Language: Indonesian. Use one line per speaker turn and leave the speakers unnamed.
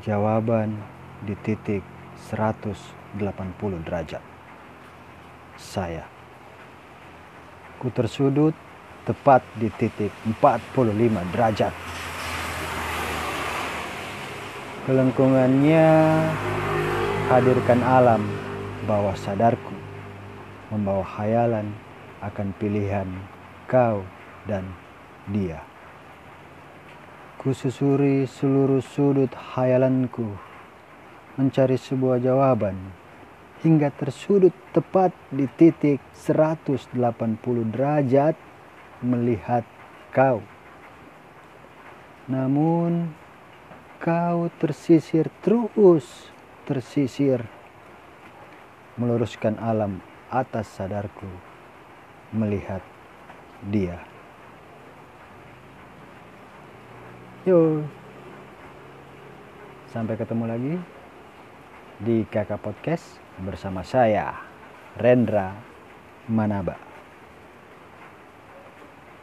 jawaban di titik 180 derajat. Saya. Ku tersudut tepat di titik 45 derajat. Kelengkungannya hadirkan alam bawah sadarku, membawa khayalan akan pilihan kau dan dia. Kususuri seluruh sudut khayalanku, mencari sebuah jawaban, hingga tersudut tepat di titik 180 derajat melihat kau. Namun, kau tersisir terus, tersisir, meluruskan alam atas sadarku, melihat dia. Yo, sampai ketemu lagi di Kakak Podcast bersama saya, Rendra Manaba.